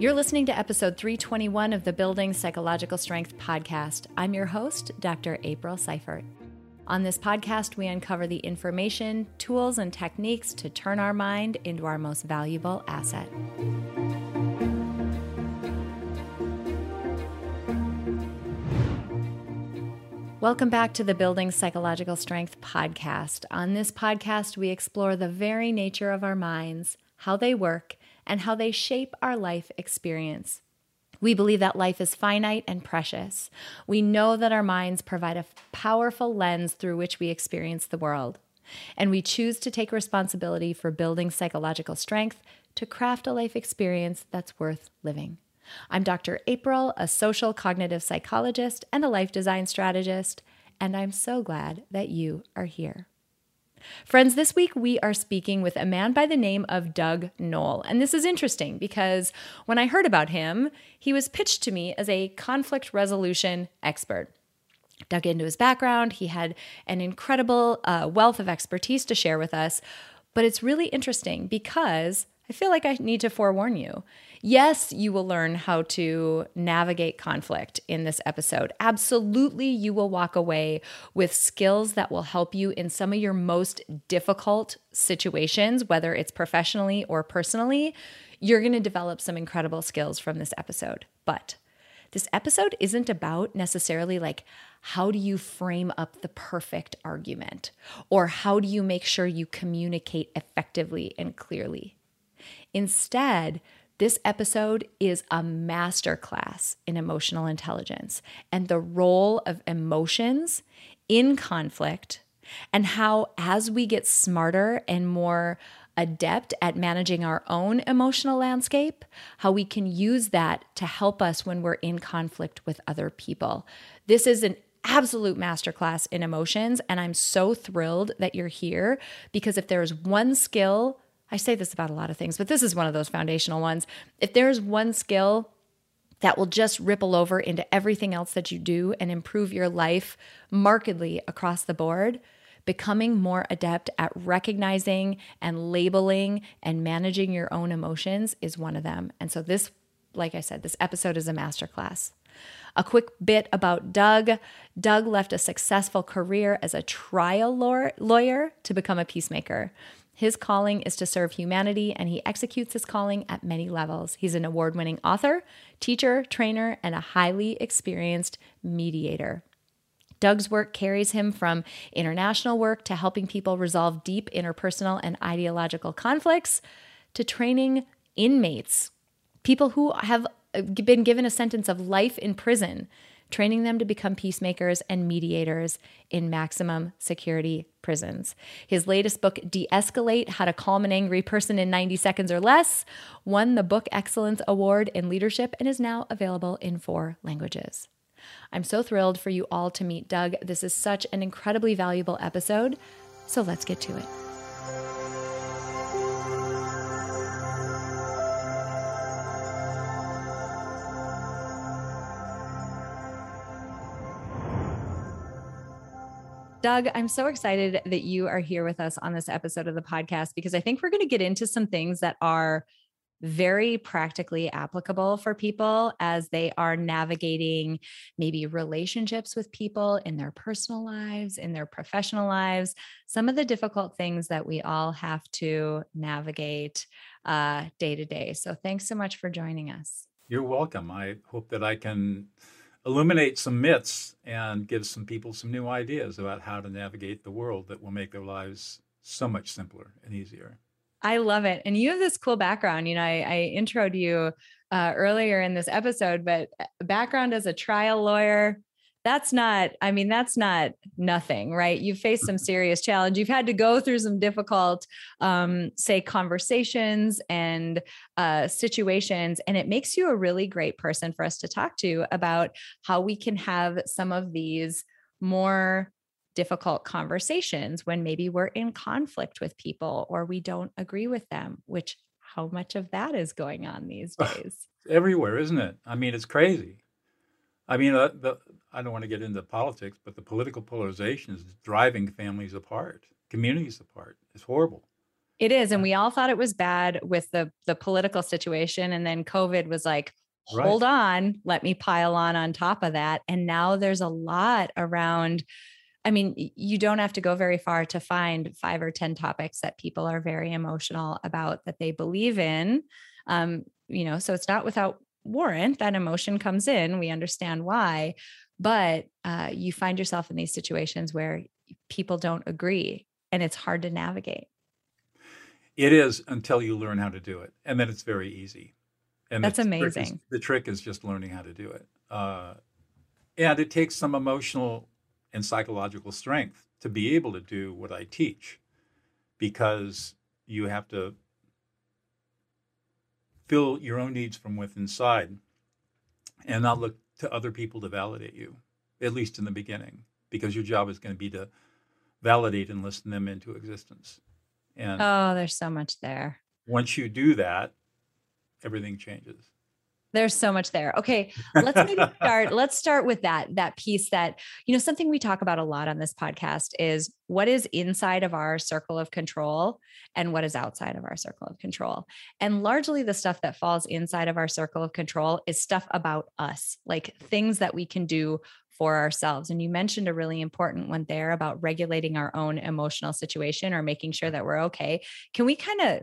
You're listening to episode 321 of the Building Psychological Strength podcast. I'm your host, Dr. April Seifert. On this podcast, we uncover the information, tools, and techniques to turn our mind into our most valuable asset. Welcome back to the Building Psychological Strength podcast. On this podcast, we explore the very nature of our minds, how they work, and how they shape our life experience. We believe that life is finite and precious. We know that our minds provide a powerful lens through which we experience the world. And we choose to take responsibility for building psychological strength to craft a life experience that's worth living. I'm Dr. April, a social cognitive psychologist and a life design strategist, and I'm so glad that you are here. Friends, this week we are speaking with a man by the name of Doug Noll. And this is interesting because when I heard about him, he was pitched to me as a conflict resolution expert. Dug into his background, he had an incredible uh, wealth of expertise to share with us. But it's really interesting because I feel like I need to forewarn you. Yes, you will learn how to navigate conflict in this episode. Absolutely, you will walk away with skills that will help you in some of your most difficult situations, whether it's professionally or personally. You're going to develop some incredible skills from this episode. But this episode isn't about necessarily like, how do you frame up the perfect argument? Or how do you make sure you communicate effectively and clearly? Instead, this episode is a masterclass in emotional intelligence and the role of emotions in conflict, and how, as we get smarter and more adept at managing our own emotional landscape, how we can use that to help us when we're in conflict with other people. This is an absolute masterclass in emotions, and I'm so thrilled that you're here because if there's one skill I say this about a lot of things, but this is one of those foundational ones. If there's one skill that will just ripple over into everything else that you do and improve your life markedly across the board, becoming more adept at recognizing and labeling and managing your own emotions is one of them. And so, this, like I said, this episode is a masterclass. A quick bit about Doug. Doug left a successful career as a trial lawyer to become a peacemaker. His calling is to serve humanity, and he executes his calling at many levels. He's an award winning author, teacher, trainer, and a highly experienced mediator. Doug's work carries him from international work to helping people resolve deep interpersonal and ideological conflicts to training inmates, people who have been given a sentence of life in prison training them to become peacemakers and mediators in maximum security prisons. His latest book, De Escalate How to Calm an Angry Person in 90 Seconds or Less, won the Book Excellence Award in Leadership and is now available in four languages. I'm so thrilled for you all to meet Doug. This is such an incredibly valuable episode, so let's get to it. Doug, I'm so excited that you are here with us on this episode of the podcast because I think we're going to get into some things that are very practically applicable for people as they are navigating maybe relationships with people in their personal lives, in their professional lives, some of the difficult things that we all have to navigate uh, day to day. So, thanks so much for joining us. You're welcome. I hope that I can illuminate some myths and give some people some new ideas about how to navigate the world that will make their lives so much simpler and easier. I love it. And you have this cool background. You know, I, I introed you uh, earlier in this episode, but uh, background as a trial lawyer, that's not i mean that's not nothing right? You've faced some serious challenge. You've had to go through some difficult um, say conversations and uh, situations and it makes you a really great person for us to talk to about how we can have some of these more difficult conversations when maybe we're in conflict with people or we don't agree with them which how much of that is going on these days? Everywhere isn't it? I mean it's crazy I mean, uh, the, I don't want to get into politics, but the political polarization is driving families apart, communities apart. It's horrible. It is. And we all thought it was bad with the the political situation. And then COVID was like, hold right. on, let me pile on on top of that. And now there's a lot around. I mean, you don't have to go very far to find five or 10 topics that people are very emotional about that they believe in. Um, you know, so it's not without warrant that emotion comes in. We understand why, but uh, you find yourself in these situations where people don't agree and it's hard to navigate. It is until you learn how to do it. And then it's very easy. And that's the amazing. Trick is, the trick is just learning how to do it. Uh, and it takes some emotional and psychological strength to be able to do what I teach because you have to fill your own needs from within inside and not look to other people to validate you, at least in the beginning, because your job is going to be to validate and listen them into existence. And oh, there's so much there. Once you do that, everything changes. There's so much there. Okay, let's maybe start. let's start with that that piece that you know something we talk about a lot on this podcast is what is inside of our circle of control and what is outside of our circle of control. And largely the stuff that falls inside of our circle of control is stuff about us, like things that we can do for ourselves. And you mentioned a really important one there about regulating our own emotional situation or making sure that we're okay. Can we kind of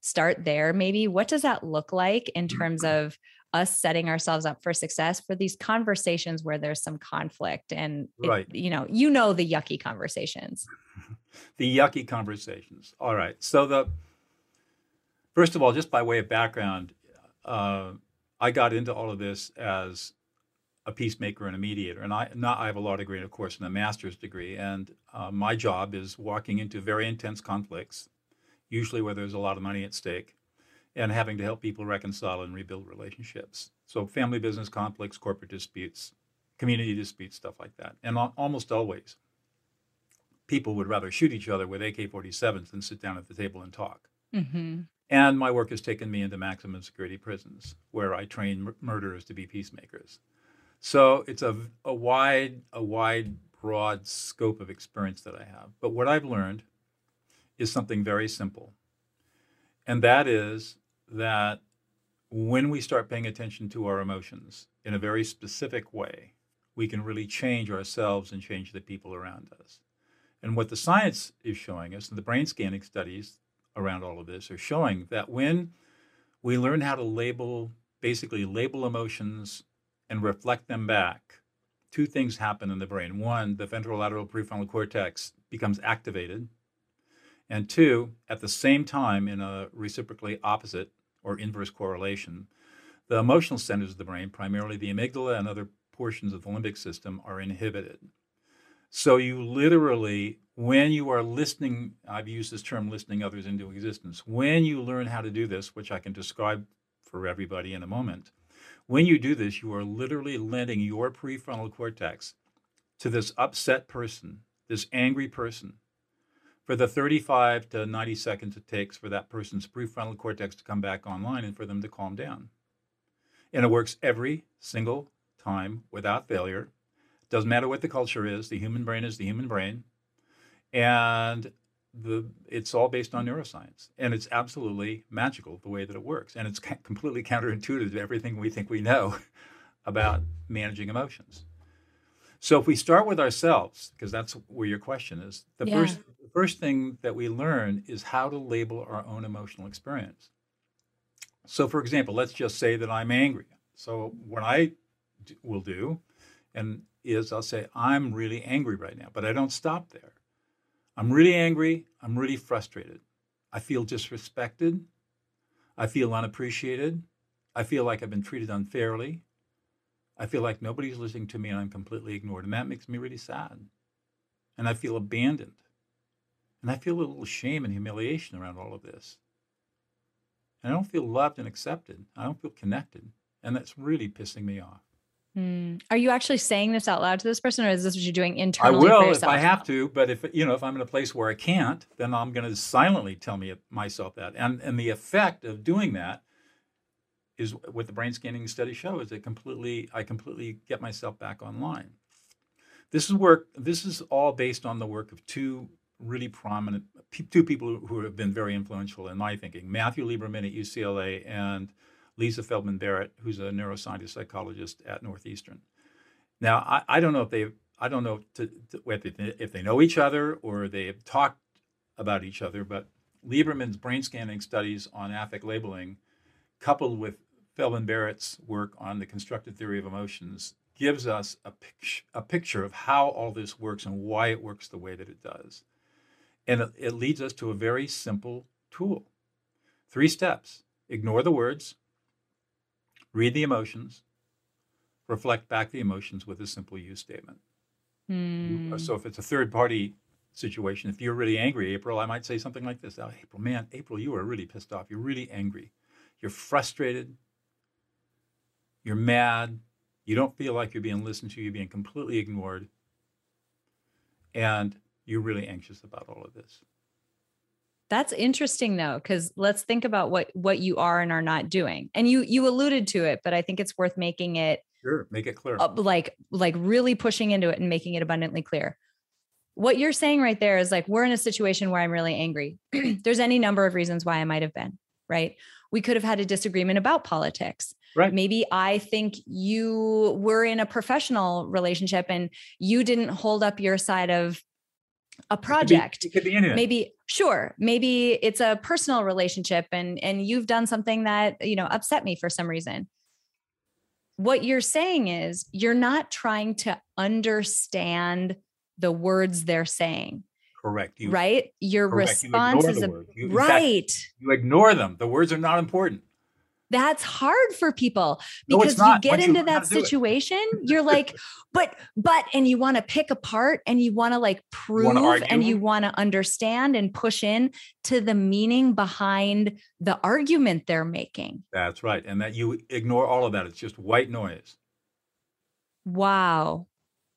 start there maybe? What does that look like in terms mm-hmm. of us setting ourselves up for success for these conversations where there's some conflict and it, you know you know the yucky conversations. The yucky conversations. All right. So the first of all just by way of background uh, i got into all of this as a peacemaker and a mediator. And i not i have a law degree and of course and a master's degree. And uh, my job is walking into very intense conflicts usually where there's a lot of money at stake and having to help people reconcile and rebuild relationships. So, family business conflicts, corporate disputes, community disputes, stuff like that. And almost always, people would rather shoot each other with AK 47s than sit down at the table and talk. Mm-hmm. And my work has taken me into maximum security prisons where I train m- murderers to be peacemakers. So it's a, a wide, a wide, broad scope of experience that I have. But what I've learned is something very simple. And that is that when we start paying attention to our emotions in a very specific way, we can really change ourselves and change the people around us. And what the science is showing us, and the brain scanning studies around all of this are showing that when we learn how to label, basically label emotions and reflect them back, two things happen in the brain. One, the ventrolateral prefrontal cortex becomes activated, and two, at the same time, in a reciprocally opposite or inverse correlation, the emotional centers of the brain, primarily the amygdala and other portions of the limbic system, are inhibited. So you literally, when you are listening, I've used this term listening others into existence, when you learn how to do this, which I can describe for everybody in a moment, when you do this, you are literally lending your prefrontal cortex to this upset person, this angry person, for the 35 to 90 seconds it takes for that person's prefrontal cortex to come back online and for them to calm down. And it works every single time without failure. Doesn't matter what the culture is, the human brain is the human brain. And the, it's all based on neuroscience. And it's absolutely magical the way that it works. And it's ca- completely counterintuitive to everything we think we know about managing emotions. So if we start with ourselves, because that's where your question is, the yeah. first first thing that we learn is how to label our own emotional experience. So for example, let's just say that I'm angry. So what I will do and is I'll say I'm really angry right now, but I don't stop there. I'm really angry, I'm really frustrated. I feel disrespected. I feel unappreciated. I feel like I've been treated unfairly. I feel like nobody's listening to me and I'm completely ignored. And that makes me really sad. And I feel abandoned. And I feel a little shame and humiliation around all of this. And I don't feel loved and accepted. I don't feel connected. And that's really pissing me off. Mm. Are you actually saying this out loud to this person, or is this what you're doing internally? I will if I have to, but if you know, if I'm in a place where I can't, then I'm going to silently tell me myself that. And and the effect of doing that is what the brain scanning study shows. It completely, I completely get myself back online. This is work. This is all based on the work of two really prominent two people who have been very influential in my thinking Matthew Lieberman at UCLA and Lisa Feldman Barrett, who's a neuroscientist psychologist at Northeastern. Now, I, I don't know if they, I don't know to, to, if, they, know each other or they have talked about each other, but Lieberman's brain scanning studies on affect labeling, coupled with Feldman Barrett's work on the constructed theory of emotions, gives us a, pic- a picture of how all this works and why it works the way that it does. And it, it leads us to a very simple tool. Three steps ignore the words, read the emotions, reflect back the emotions with a simple you statement. Hmm. So if it's a third party situation, if you're really angry, April, I might say something like this oh, April, man, April, you are really pissed off. You're really angry. You're frustrated. You're mad. You don't feel like you're being listened to. You're being completely ignored. And you're really anxious about all of this. That's interesting though, because let's think about what what you are and are not doing. And you you alluded to it, but I think it's worth making it Sure, make it clear. like like really pushing into it and making it abundantly clear. What you're saying right there is like we're in a situation where I'm really angry. There's any number of reasons why I might have been, right? We could have had a disagreement about politics. Right. Maybe I think you were in a professional relationship and you didn't hold up your side of a It could be- project It could be anything. maybe sure maybe it's a personal relationship and and you've done something that you know upset me for some reason what you're saying is you're not trying to understand the words they're saying Correct. You, right your correct. Response the is a. You- right you ignore them. The words are not important. That's hard for people because not. you get Once into how that to do it. situation you're like but but and you want to pick apart and you want to like prove and you want to understand and push in to the meaning behind the argument they're making That's right. And that you ignore all of that. It's just white noise. wow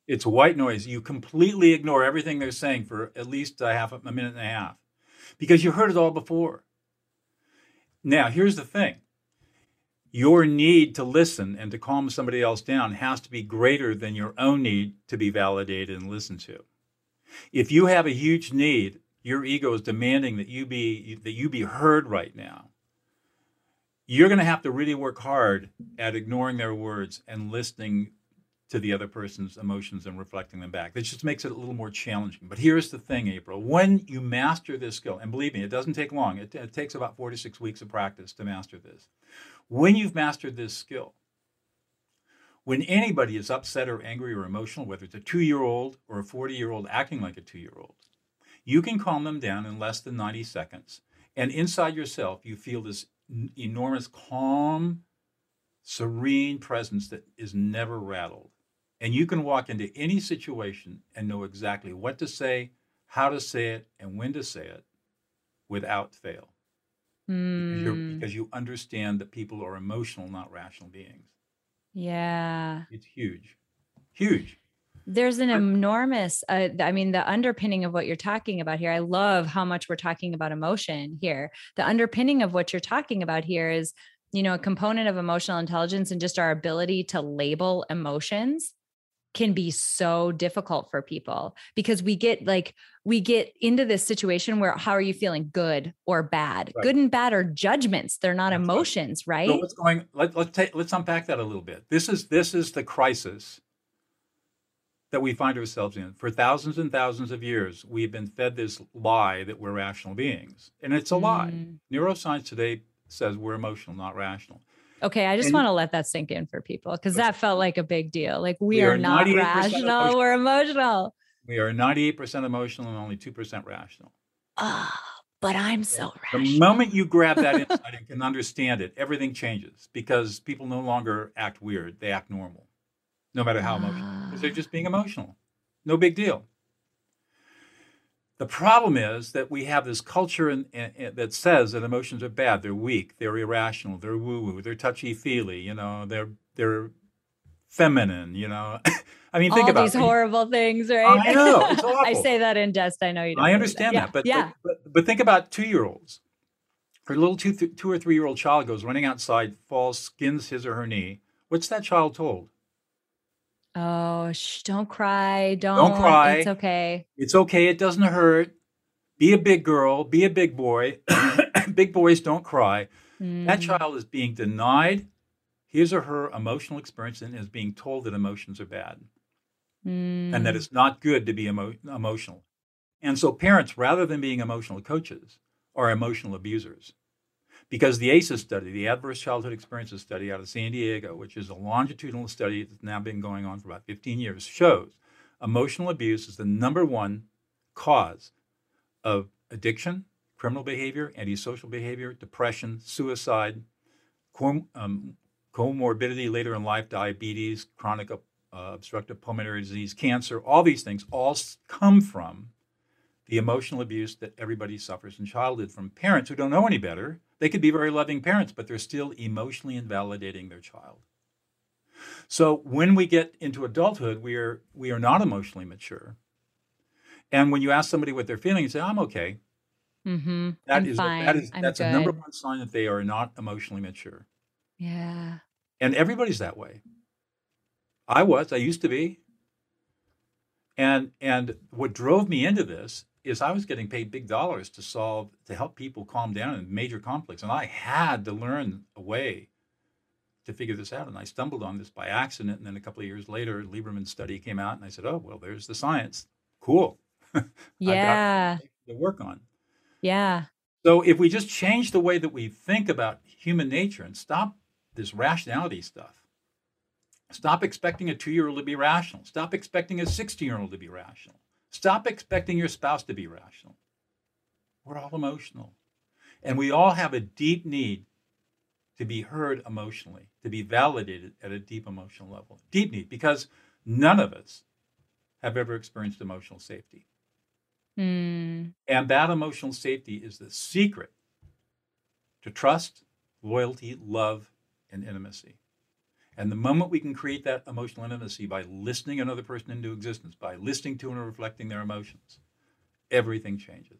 It's white noise. You completely ignore everything they're saying for at least a half a minute and a half because you heard it all before. Now, here's the thing your need to listen and to calm somebody else down has to be greater than your own need to be validated and listened to. If you have a huge need, your ego is demanding that you be that you be heard right now. You're going to have to really work hard at ignoring their words and listening to the other person's emotions and reflecting them back. That just makes it a little more challenging. But here's the thing, April. When you master this skill, and believe me, it doesn't take long, it, it takes about four to six weeks of practice to master this. When you've mastered this skill, when anybody is upset or angry or emotional, whether it's a two year old or a 40 year old acting like a two year old, you can calm them down in less than 90 seconds. And inside yourself, you feel this enormous, calm, serene presence that is never rattled. And you can walk into any situation and know exactly what to say, how to say it, and when to say it without fail. Hmm, because you understand that people are emotional, not rational beings. yeah It's huge. Huge. there's an enormous uh, i mean the underpinning of what you're talking about here i love how much we're talking about emotion here the underpinning of what you're talking about here is you know a component of emotional intelligence and just our ability to label emotions can be so difficult for people because we get like we get into this situation where how are you feeling good or bad Right. good and bad are judgments they're not That's emotions right So what's going? Let, let's take let's unpack that a little bit. This is this is the crisis that we find ourselves in. For thousands and thousands of years, we've been fed this lie that we're rational beings, and it's a lie. Mm. Neuroscience today says we're emotional, not rational. Okay, I just And- want to let that sink in for people because that felt like a big deal. Like we, We are, are not rational, emotional. we're emotional. We are 98% emotional and only 2% rational. Ah, but I'm so The rational. moment you grab that insight and can understand it, everything changes because people no longer act weird; they act normal, no matter how emotional. Because they're Ah. just being emotional. No big deal. The problem is that we have this culture in, in- in- that says that emotions are bad, they're weak, they're irrational, they're woo-woo, they're touchy-feely, you know, they're they're feminine, you know. I mean, think All about these it. horrible things, right? I know, it's I say that in jest. I know you don't. I understand Yeah, that, but, yeah. but but but think about two-year-olds. Her little two th- two or three-year-old child goes running outside, falls, skins his or her knee. What's that child told? Oh, shh, don't cry. Don't, cry. It's okay. It's okay. It doesn't hurt. be a big girl, be a big boy. big boys don't cry. Mm. That child is being denied his or her emotional experience and is being told that emotions are bad Mm. and that it's not good to be emo- emotional. And so parents, rather than being emotional coaches, are emotional abusers. Because the ACEs study, the Adverse Childhood Experiences Study out of San Diego, which is a longitudinal study that's now been going on for about 15 years, shows emotional abuse is the number one cause of addiction, criminal behavior, antisocial behavior, depression, suicide, com- um, comorbidity later in life, diabetes, chronic uh, obstructive pulmonary disease, cancer, all these things all come from the emotional abuse that everybody suffers in childhood from parents who don't know any better. They could be very loving parents, but they're still emotionally invalidating their child. So when we get into adulthood, we are we are not emotionally mature. And when you ask somebody what they're feeling, you say, "I'm okay." Mm-hmm. That is that is I'm that's good. a number one sign that they are not emotionally mature. Yeah. And everybody's that way. I was, I used to be. And and what drove me into this is I was getting paid big dollars to solve to help people calm down in major conflicts. And I had to learn a way to figure this out. And I stumbled on this by accident. And then a couple of years later, Lieberman's study came out and I said, Oh, well, there's the science. Cool. Yeah. I got to work on. Yeah. So if we just change the way that we think about human nature and stop this rationality stuff, stop expecting a two year old to be rational, stop expecting a 16 year old to be rational, stop expecting your spouse to be rational. We're all emotional. And we all have a deep need to be heard emotionally, to be validated at a deep emotional level. Deep need, because none of us have ever experienced emotional safety. Mm. And that emotional safety is the secret to trust, loyalty, love, and intimacy. And the moment we can create that emotional intimacy by listening another person into existence, by listening to and reflecting their emotions, everything changes.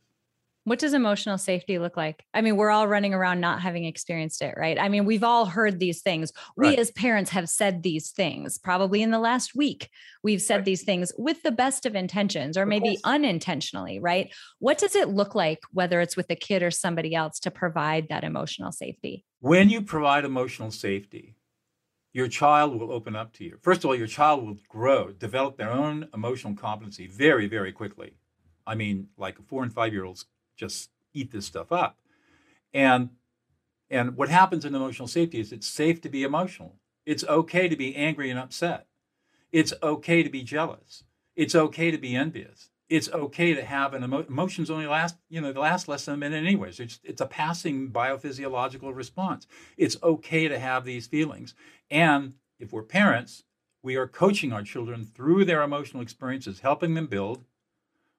What does emotional safety look like? I mean, we're all running around not having experienced it, right? I mean, we've all heard these things. We Right. as parents have said these things probably in the last week. We've said Right. these things with the best of intentions or Of maybe course. unintentionally, right? What does it look like, whether it's with a kid or somebody else, to provide that emotional safety? When you provide emotional safety, your child will open up to you. First of all, your child will grow, develop their own emotional competency very, very quickly. I mean, like four and five year olds just eat this stuff up. And and what happens in emotional safety is it's safe to be emotional. It's okay to be angry and upset. It's okay to be jealous. It's okay to be envious. It's okay to have an emo- emotions only last, you know, they last less than a minute anyways. It's it's a passing biophysiological response. It's okay to have these feelings. And if we're parents, we are coaching our children through their emotional experiences, helping them build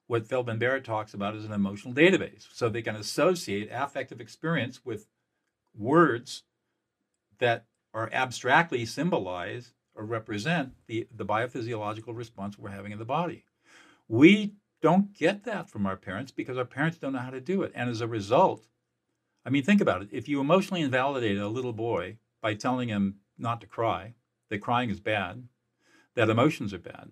what Feldman Barrett talks about as an emotional database. So they can associate affective experience with words that are abstractly symbolize or represent the, the biophysiological response we're having in the body. We don't get that from our parents because our parents don't know how to do it. And as a result, I mean, think about it. If you emotionally invalidate a little boy by telling him not to cry, that crying is bad, that emotions are bad,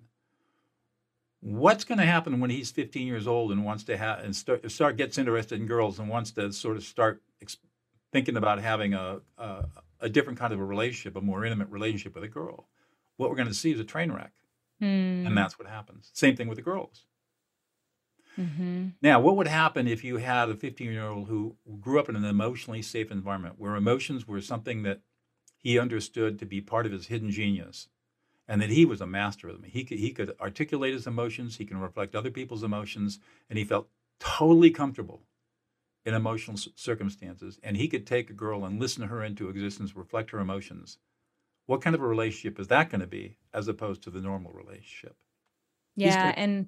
what's going to happen when he's 15 years old and wants to have and start, start gets interested in girls and wants to sort of start ex- thinking about having a, a a different kind of a relationship, a more intimate relationship with a girl? What we're going to see is a train wreck, Hmm. and that's what happens. Same thing with the girls. Mhm. Now, what would happen if you had a 15 year old who grew up in an emotionally safe environment where emotions were something that he understood to be part of his hidden genius and that he was a master of them? He could, he could articulate his emotions, he can reflect other people's emotions, and he felt totally comfortable in emotional circumstances. And he could take a girl and listen to her into existence, reflect her emotions. What kind of a relationship is that going to be as opposed to the normal relationship? Yeah, and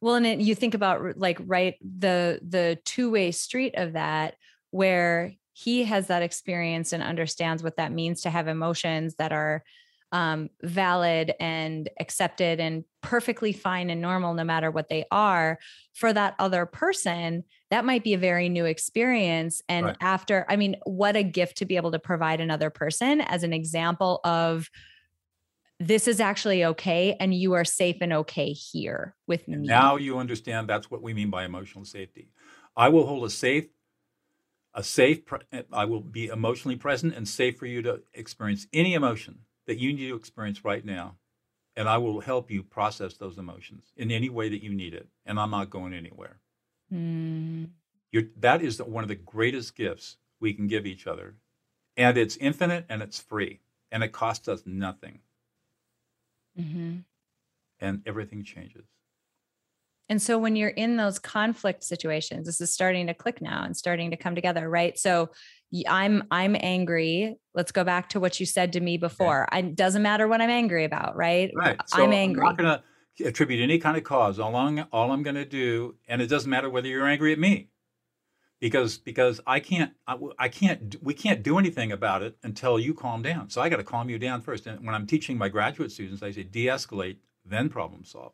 well, and it, you think about like right the the two way street of that, where he has that experience and understands what that means to have emotions that are um, valid and accepted and perfectly fine and normal, no matter what they are. For that other person, that might be a very new experience. And Right. after, I mean, what a gift to be able to provide another person as an example of this is actually okay and you are safe and okay here with me. now you understand that's what we mean by emotional safety. I will hold a safe, a safe. I will be emotionally present and safe for you to experience any emotion that you need to experience right now, and I will help you process those emotions in any way that you need it. And I'm not going anywhere. Mm. that is the, one of the greatest gifts we can give each other, and it's infinite and it's free, and it costs us nothing. Mm-hmm. And everything changes. And so when you're in those conflict situations, this is starting to click now and starting to come together, right? So I'm I'm angry. Let's go back to what you said to me before. Okay. I doesn't matter what I'm angry about, right? Right. So I'm angry. I'm not gonna attribute any kind of cause. All I'm all I'm gonna do, and it doesn't matter whether you're angry at me, because because I can't I, I can't we can't do anything about it until you calm down. So I got to calm you down first. And when I'm teaching my graduate students, I say de-escalate, then problem solve.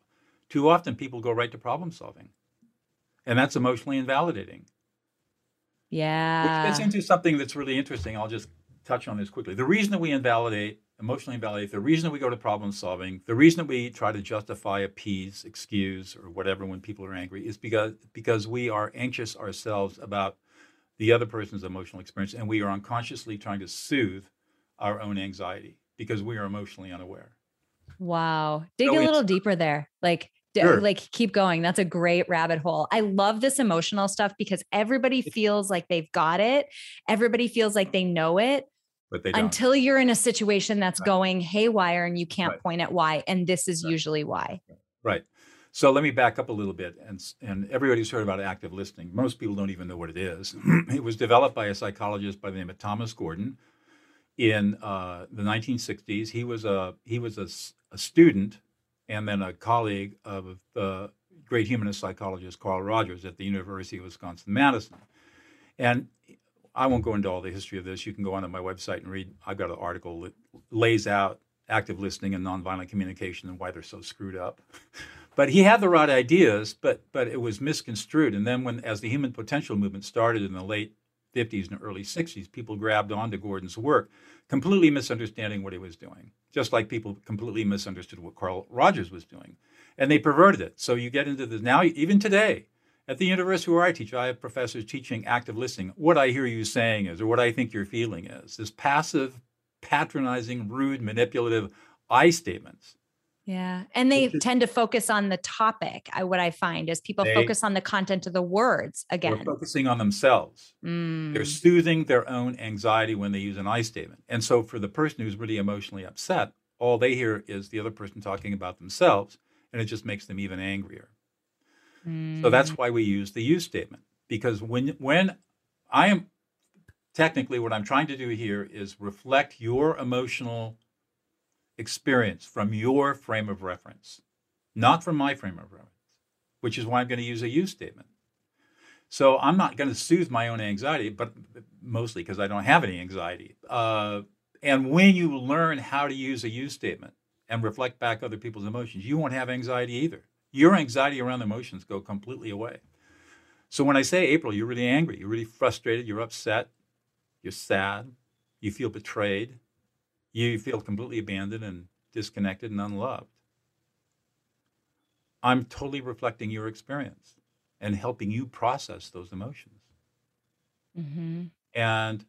Too often people go right to problem solving. And that's emotionally invalidating. Yeah. Which gets into something that's really interesting. I'll just touch on this quickly. The reason that we invalidate, emotionally invalidate, the reason that we go to problem solving, the reason that we try to justify, appease, excuse, or whatever when people are angry is because because we are anxious ourselves about the other person's emotional experience and we are unconsciously trying to soothe our own anxiety because we are emotionally unaware. Wow. Dig so a little deeper there. Like Sure. like keep going that's a great rabbit hole i love this emotional stuff because everybody feels like they've got it everybody feels like they know it but they don't. until you're in a situation that's right. going haywire and you can't right. point at why and this is right. usually why right so let me back up a little bit and and everybody's heard about active listening most people don't even know what it is it was developed by a psychologist by the name of thomas gordon in uh, the 1960s he was a he was a, a student and then a colleague of the great humanist psychologist Carl Rogers at the University of Wisconsin Madison. And I won't go into all the history of this. You can go onto my website and read. I've got an article that lays out active listening and nonviolent communication and why they're so screwed up. but he had the right ideas, but but it was misconstrued. And then when as the human potential movement started in the late 50s and early 60s, people grabbed onto Gordon's work, completely misunderstanding what he was doing, just like people completely misunderstood what Carl Rogers was doing. And they perverted it. So you get into this now, even today, at the university where I teach, I have professors teaching active listening. What I hear you saying is, or what I think you're feeling is, this passive, patronizing, rude, manipulative I statements yeah. And they tend to focus on the topic. I, what I find is people they, focus on the content of the words again. They're focusing on themselves. Mm. They're soothing their own anxiety when they use an I statement. And so for the person who's really emotionally upset, all they hear is the other person talking about themselves, and it just makes them even angrier. Mm. So that's mm. why we use the you statement. Because when when I am technically what I'm trying to do here is reflect your emotional experience from your frame of reference, not from my frame of reference, which is why I'm going to use a you statement. So I'm not going to soothe my own anxiety, but mostly because I don't have any anxiety. Uh, and when you learn how to use a you statement and reflect back other people's emotions, you won't have anxiety either. Your anxiety around emotions go completely away. So when I say April, you're really angry, you're really frustrated, you're upset, you're sad, you feel betrayed, you feel completely abandoned and disconnected and unloved. I'm totally reflecting your experience and helping you process those emotions. Mm-hmm. And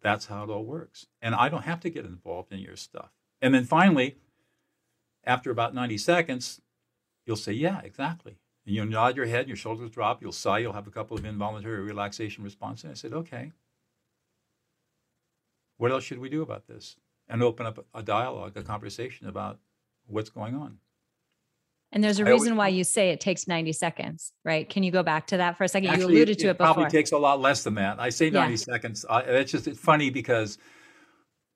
that's how it all works. And I don't have to get involved in your stuff. And then finally, after about 90 seconds, you'll say, Yeah, exactly. And you'll nod your head, your shoulders drop, you'll sigh, you'll have a couple of involuntary relaxation responses. And I said, Okay, what else should we do about this? And open up a dialogue, a conversation about what's going on. And there's a reason always, why you say it takes 90 seconds, right? Can you go back to that for a second? Actually, you alluded it, to it, it before. Probably takes a lot less than that. I say 90 yeah. seconds. I, it's just it's funny because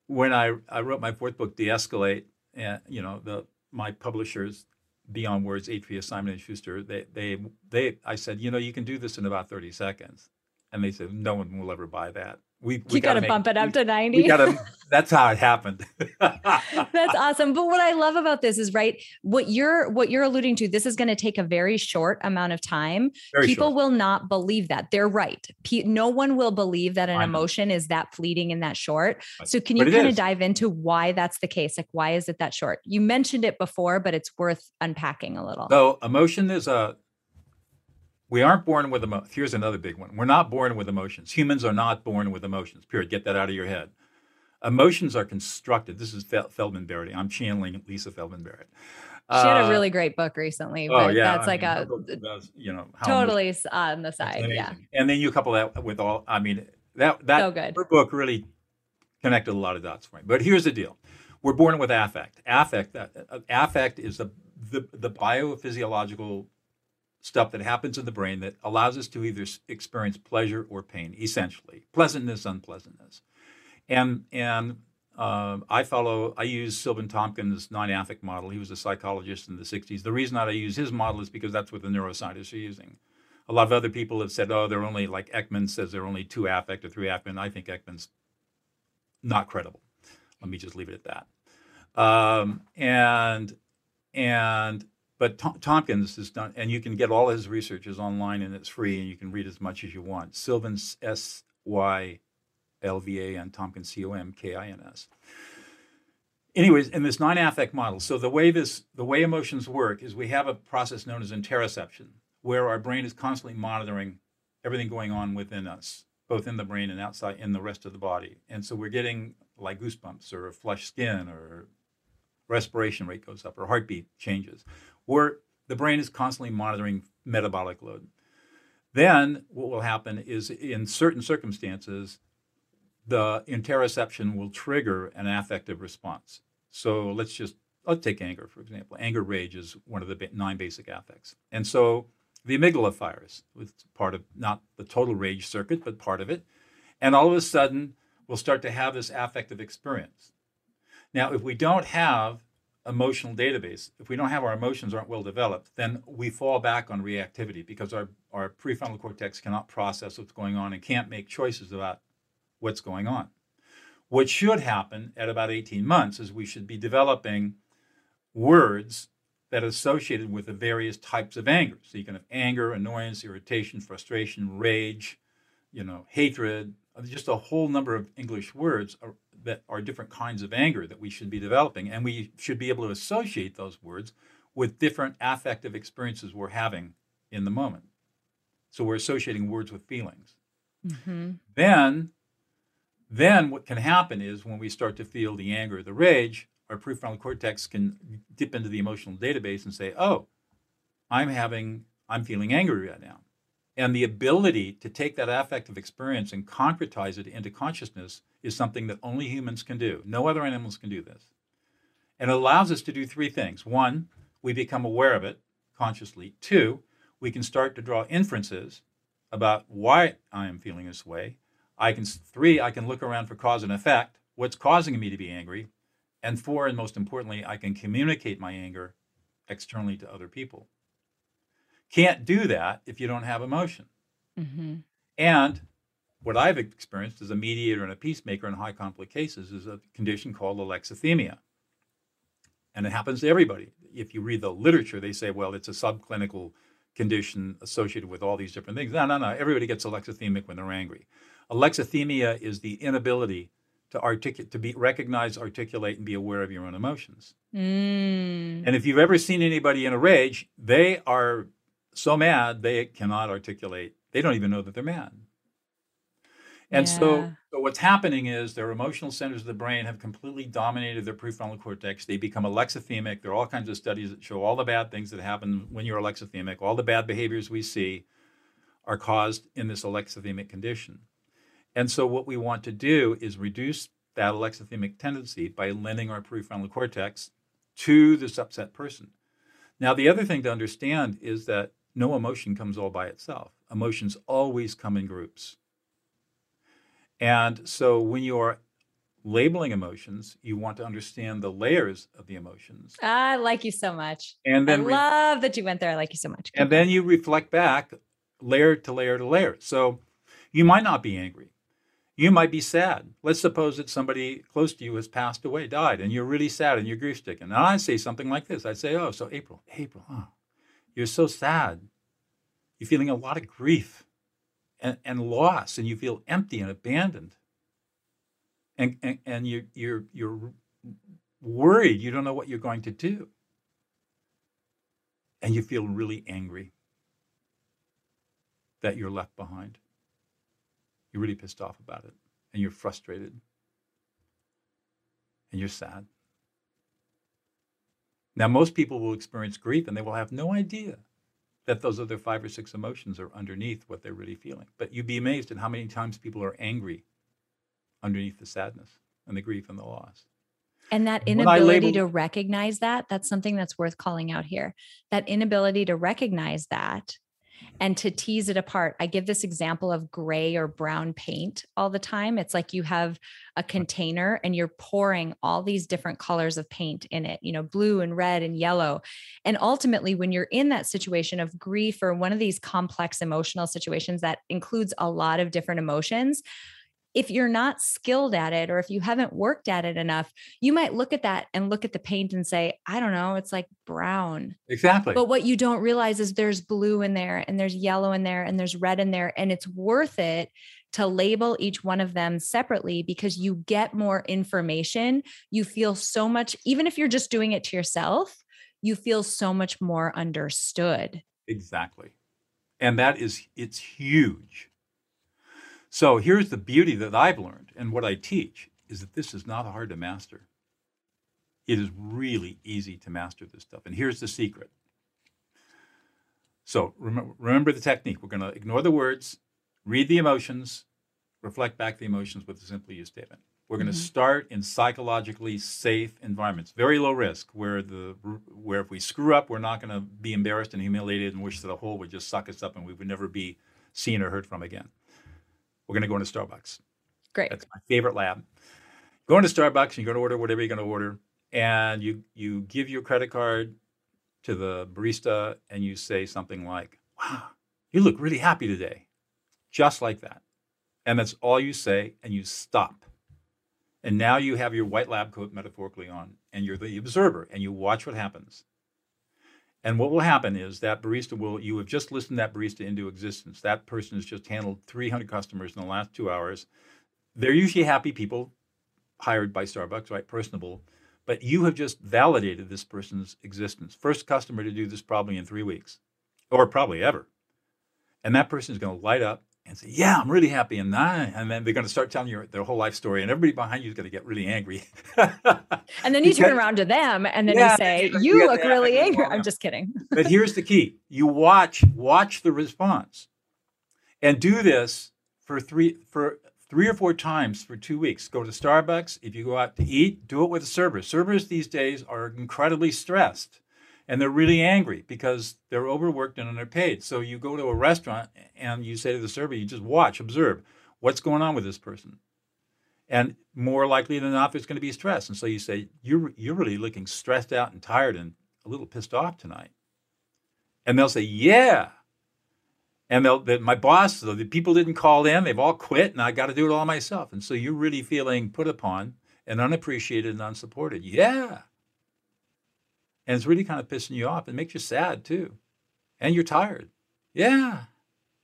when I, I wrote my fourth book, De-escalate, and eh, you know the my publishers, Beyond Words, Atria, Simon and Schuster, they they they I said, you know, you can do this in about 30 seconds, and they said, no one will ever buy that. We, we you got to bump it up to 90 we gotta, that's how it happened. That's awesome. But what i love about this is right what you're what you're alluding to this is going to take a very short amount of time. Very people short. will not believe that. They're right. No one will believe that an emotion is that fleeting and that short. So can you kind of dive into why that's the case? Like why is it that short? You mentioned it before but it's worth unpacking a little. So emotion is a We aren't born with emotions. Here's another big one. We're not born with emotions. Humans are not born with emotions. Period. Get that out of your head. Emotions are constructed. This is Feldman Barrett. I'm channeling Lisa Feldman Barrett. She had a uh, really great book recently. Oh yeah, that's I like mean, a you know totally on the side. Yeah, and then you couple that with all. I mean that that so good. her book really connected a lot of dots for me. But here's the deal: we're born with affect. Affect. Uh, affect is the the, the biophysiological stuff that happens in the brain that allows us to either experience pleasure or pain, essentially pleasantness, unpleasantness, and and uh, I follow, I use Sylvan Tomkins' nine affect model. He was a psychologist in the 60s. The reason that I use his model is because that's what the neuroscientists are using. A lot of other people have said, oh, they're only, like Ekman says, they're only two affect or three affect. I think Ekman's not credible. Let me just leave it at that. Um, and, and, but Tom- Tomkins has done, and you can get all his research is online and it's free and you can read as much as you want. Sylvan's S Y LVA and Tomkins C O M K I N S. Anyways, in this nine affect model, so the way this the way emotions work is we have a process known as interoception, where our brain is constantly monitoring everything going on within us, both in the brain and outside in the rest of the body. And so we're getting like goosebumps or flushed skin or respiration rate goes up or heartbeat changes. Where the brain is constantly monitoring metabolic load. Then what will happen is in certain circumstances, the interoception will trigger an affective response. So let's just let's take anger for example. Anger, rage is one of the nine basic affects, and so the amygdala fires. It's part of not the total rage circuit, but part of it, and all of a sudden we'll start to have this affective experience. Now, if we don't have emotional database, if we don't have our emotions aren't well developed, then we fall back on reactivity because our, our prefrontal cortex cannot process what's going on and can't make choices about what's going on. What should happen at about 18 months is we should be developing words that are associated with the various types of anger. So you can have anger, annoyance, irritation, frustration, rage, you know, hatred, just a whole number of English words that are different kinds of anger that we should be developing. And we should be able to associate those words with different affective experiences we're having in the moment. So we're associating words with feelings. Mm-hmm. Then then what can happen is when we start to feel the anger, the rage, our prefrontal cortex can dip into the emotional database and say, "Oh, I'm having I'm feeling angry right now." And the ability to take that affective experience and concretize it into consciousness is something that only humans can do. No other animals can do this. And it allows us to do three things. One, we become aware of it consciously. Two, we can start to draw inferences about why I am feeling this way. I can three, I can look around for cause and effect. What's causing me to be angry? And four, and most importantly, I can communicate my anger externally to other people. Can't do that if you don't have emotion. Mm-hmm. And what I've experienced as a mediator and a peacemaker in high conflict cases is a condition called alexithymia. And it happens to everybody. If you read the literature, they say, well, it's a subclinical condition associated with all these different things. No, no, no. Everybody gets alexithymic when they're angry. Alexithymia is the inability to articulate, to be recognize, articulate, and be aware of your own emotions. Mm. And if you've ever seen anybody in a rage, they are so mad they cannot articulate. They don't even know that they're mad. And yeah. so, so what's happening is their emotional centers of the brain have completely dominated their prefrontal cortex. They become alexithymic. There are all kinds of studies that show all the bad things that happen when you're alexithymic. All the bad behaviors we see are caused in this alexithymic condition. And so, what we want to do is reduce that alexithymic tendency by lending our prefrontal cortex to this upset person. Now, the other thing to understand is that no emotion comes all by itself. Emotions always come in groups. And so, when you are labeling emotions, you want to understand the layers of the emotions. Ah, I like you so much. And then I re- love that you went there. I like you so much. And then you reflect back layer to layer to layer. So you might not be angry. You might be sad. Let's suppose that somebody close to you has passed away, died, and you're really sad and you're grief stricken. And I say something like this I say, Oh, so April, April, oh, you're so sad. You're feeling a lot of grief and, and loss, and you feel empty and abandoned. And, and, and you, you're, you're worried. You don't know what you're going to do. And you feel really angry. that you're left behind. You're really pissed off about it and you're frustrated and you're sad. Now, most people will experience grief and they will have no idea that those other five or six emotions are underneath what they're really feeling. But you'd be amazed at how many times people are angry underneath the sadness and the grief and the loss. And that inability to recognize that, that's something that's worth calling out here. That inability to recognize that and to tease it apart. I give this example of gray or brown paint all the time. It's like you have a container and you're pouring all these different colors of paint in it, you know, blue and red and yellow. And ultimately, when you're in that situation of grief or one of these complex emotional situations that includes a lot of different emotions, if you're not skilled at it or if you haven't worked at it enough, you might look at that and look at the paint and say, I don't know, it's like brown. Exactly. But what you don't realize is there's blue in there and there's yellow in there and there's red in there. And it's worth it to label each one of them separately because you get more information. You feel so much, even if you're just doing it to yourself, you feel so much more understood. Exactly. And that is, it's huge so here's the beauty that I've learned and what I teach is that this is not hard to master. It is really easy to master this stuff. And here's the secret. So remember, remember the technique. We're going to ignore the words, read the emotions, reflect back the emotions with a simply you statement. We're going to mm-hmm. start in psychologically safe environments, very low risk, where the where if we screw up, we're not going to be embarrassed and humiliated and wish that a hole would just suck us up and we would never be seen or heard from again. We're going to go into Starbucks. Great. That's my favorite lab. Go into Starbucks and you're going to order whatever you're going to order. And you, you give your credit card to the barista and you say something like, wow, you look really happy today. Just like that. And that's all you say, and you stop. And now you have your white lab coat metaphorically on, and you're the observer, and you watch what happens. And what will happen is that barista will, you have just listened that barista into existence. That person has just handled 300 customers in the last two hours. They're usually happy people hired by Starbucks, right? Personable. But you have just validated this person's existence. First customer to do this probably in three weeks, or probably ever. And that person is going to light up and say, "Yeah, I'm really happy," and and then they're going to start telling you their whole life story, and everybody behind you is going to get really angry. and then you because, turn around to them, and then yeah, you say, "You, you look really angry." I'm just kidding. but here's the key: you watch watch the response, and do this for three for three or four times for two weeks. Go to Starbucks. If you go out to eat, do it with a server. Servers these days are incredibly stressed and they're really angry because they're overworked and underpaid. So you go to a restaurant and you say to the server, you just watch, observe what's going on with this person. And more likely than not, there's going to be stress. And so you say, you're, you're really looking stressed out and tired and a little pissed off tonight. And they'll say, yeah. And they'll, they, my boss, the people didn't call in, they've all quit, and I got to do it all myself. And so you're really feeling put upon and unappreciated and unsupported. Yeah and it's really kind of pissing you off. It makes you sad too. And you're tired. Yeah,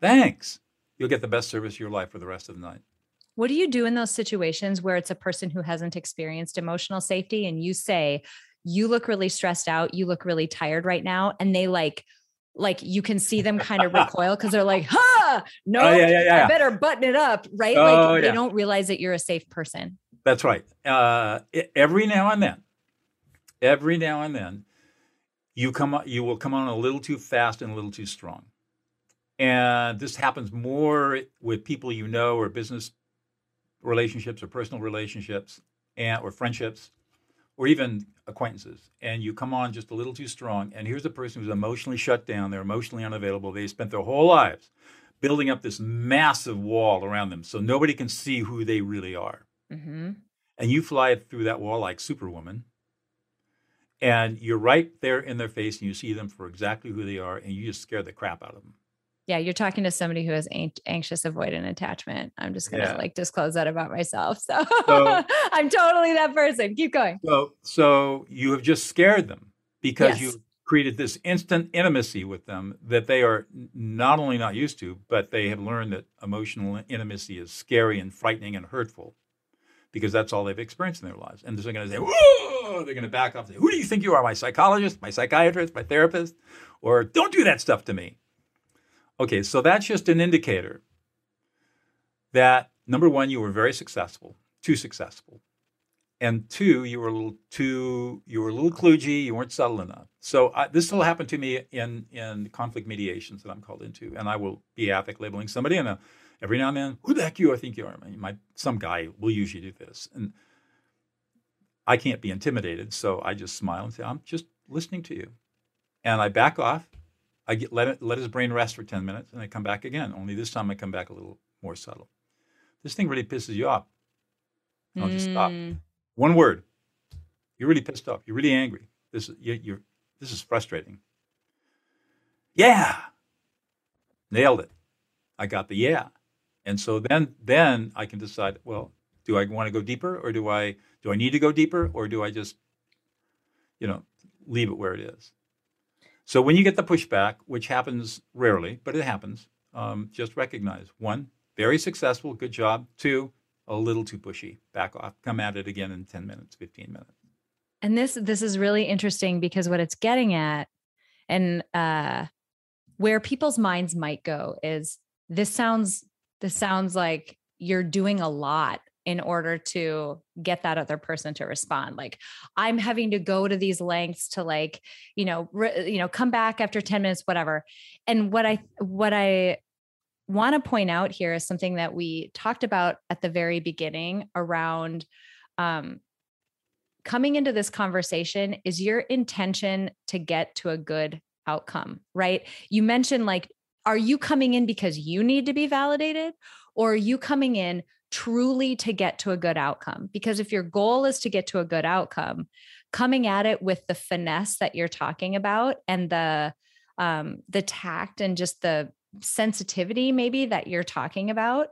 thanks. You'll get the best service of your life for the rest of the night. What do you do in those situations where it's a person who hasn't experienced emotional safety and you say, you look really stressed out, you look really tired right now, and they like, like you can see them kind of recoil because they're like, "Ha, no, oh, yeah, yeah, yeah. I better button it up, right?" Oh, like they don't realize that you're a safe person. That's right. Uh, every now and then, every now and then, you come you will come on a little too fast and a little too strong. And this happens more with people you know or business relationships or personal relationships and or friendships or even acquaintances. And you come on just a little too strong. And here's a person who's emotionally shut down. They're emotionally unavailable. They spent their whole lives building up this massive wall around them so nobody can see who they really are. Mm-hmm. and you fly through that wall like superwoman and you're right there in their face and you see them for exactly who they are and you just scare the crap out of them yeah you're talking to somebody who has anxious avoidant attachment i'm just gonna yeah. like disclose that about myself so, so i'm totally that person keep going so so you have just scared them because yes. you created this instant intimacy with them that they are not only not used to but they have learned that emotional intimacy is scary and frightening and hurtful because that's all they've experienced in their lives. And they're going to say, Whoa! They're going to back off. Say, Who do you think you are? My psychologist, my psychiatrist, my therapist? Or don't do that stuff to me. Okay, so that's just an indicator that number one, you were very successful, too successful. And two, you were a little too, you were a little kludgy, you weren't subtle enough. So I, this will happen to me in in conflict mediations that I'm called into, and I will be affect labeling somebody, and uh, every now and then, who the heck you? I think you are. My some guy will usually do this, and I can't be intimidated, so I just smile and say, "I'm just listening to you," and I back off. I get, let it, let his brain rest for ten minutes, and I come back again. Only this time I come back a little more subtle. This thing really pisses you off. I'll just stop. Mm. One word. You're really pissed off. You're really angry. This is you, you're. This is frustrating. Yeah. Nailed it. I got the yeah. And so then then I can decide, well, do I want to go deeper or do I do I need to go deeper or do I just you know, leave it where it is? So when you get the pushback, which happens rarely, but it happens, um, just recognize one, very successful, good job. Two, a little too pushy. Back off. Come at it again in 10 minutes, 15 minutes. And this this is really interesting because what it's getting at and uh where people's minds might go is this sounds this sounds like you're doing a lot in order to get that other person to respond like i'm having to go to these lengths to like you know re, you know come back after 10 minutes whatever and what i what i want to point out here is something that we talked about at the very beginning around um, coming into this conversation is your intention to get to a good outcome, right? You mentioned like, are you coming in because you need to be validated or are you coming in truly to get to a good outcome? Because if your goal is to get to a good outcome, coming at it with the finesse that you're talking about and the um, the tact and just the sensitivity maybe that you're talking about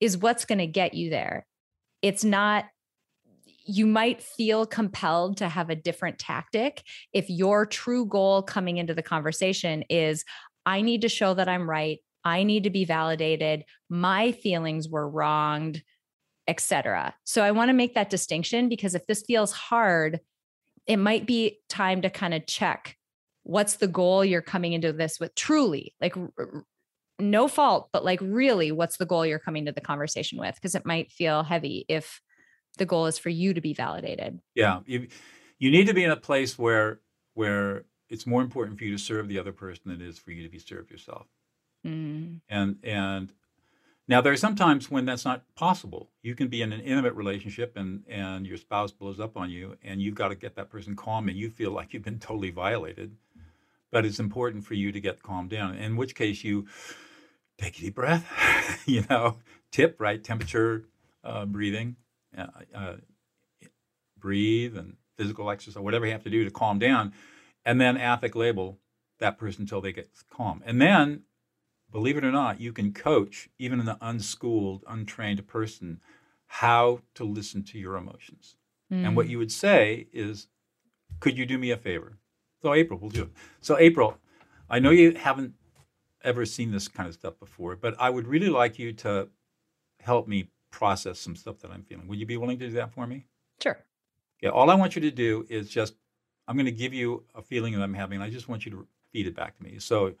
is what's going to get you there. It's not you might feel compelled to have a different tactic if your true goal coming into the conversation is I need to show that I'm right, I need to be validated, my feelings were wronged, etc. So I want to make that distinction because if this feels hard, it might be time to kind of check what's the goal you're coming into this with truly like no fault, but like really what's the goal you're coming to the conversation with? Because it might feel heavy if the goal is for you to be validated. Yeah. You, you need to be in a place where where it's more important for you to serve the other person than it is for you to be served yourself. Mm. And and now there are some times when that's not possible. You can be in an intimate relationship and and your spouse blows up on you and you've got to get that person calm and you feel like you've been totally violated. But it's important for you to get calmed down. In which case you take a deep breath, you know, tip, right? Temperature, uh, breathing, uh, uh, breathe and physical exercise, whatever you have to do to calm down. And then affect label that person until they get calm. And then, believe it or not, you can coach even an unschooled, untrained person how to listen to your emotions. Mm. And what you would say is, could you do me a favor? So April, we'll do it. So April, I know you haven't ever seen this kind of stuff before, but I would really like you to help me process some stuff that I'm feeling. Would you be willing to do that for me? Sure. Yeah. All I want you to do is just, I'm going to give you a feeling that I'm having. I just want you to feed it back to me. So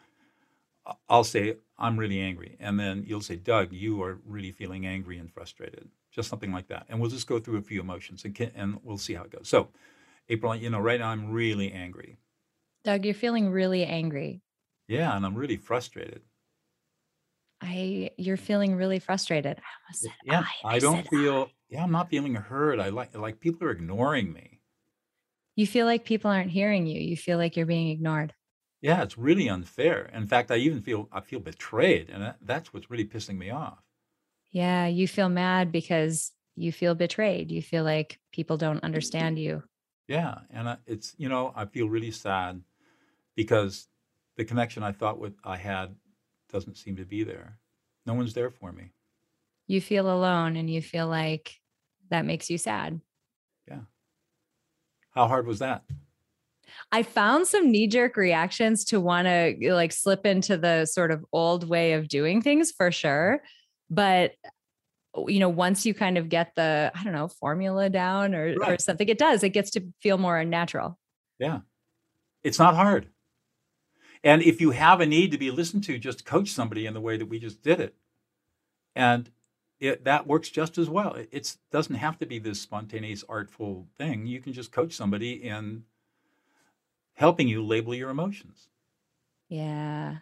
I'll say, I'm really angry. And then you'll say, Doug, you are really feeling angry and frustrated. Just something like that. And we'll just go through a few emotions and, can, and we'll see how it goes. So, April, you know, right now I'm really angry. Doug, you're feeling really angry. Yeah, and I'm really frustrated. I you're feeling really frustrated. I almost said Yeah, I. I don't said feel. I. Yeah, I'm not feeling heard. I like like people are ignoring me. You feel like people aren't hearing you. You feel like you're being ignored. Yeah, it's really unfair. In fact, I even feel I feel betrayed, and that, that's what's really pissing me off. Yeah, you feel mad because you feel betrayed. You feel like people don't understand you. Yeah, and I, it's you know I feel really sad because the connection I thought with I had doesn't seem to be there. No one's there for me. You feel alone and you feel like that makes you sad. Yeah. How hard was that? I found some knee jerk reactions to want to like slip into the sort of old way of doing things for sure. But you know, once you kind of get the, I don't know, formula down or, right. or something, it does. It gets to feel more natural. Yeah. It's not hard. And if you have a need to be listened to, just coach somebody in the way that we just did it. And it, that works just as well. It doesn't have to be this spontaneous, artful thing. You can just coach somebody in helping you label your emotions. Yeah.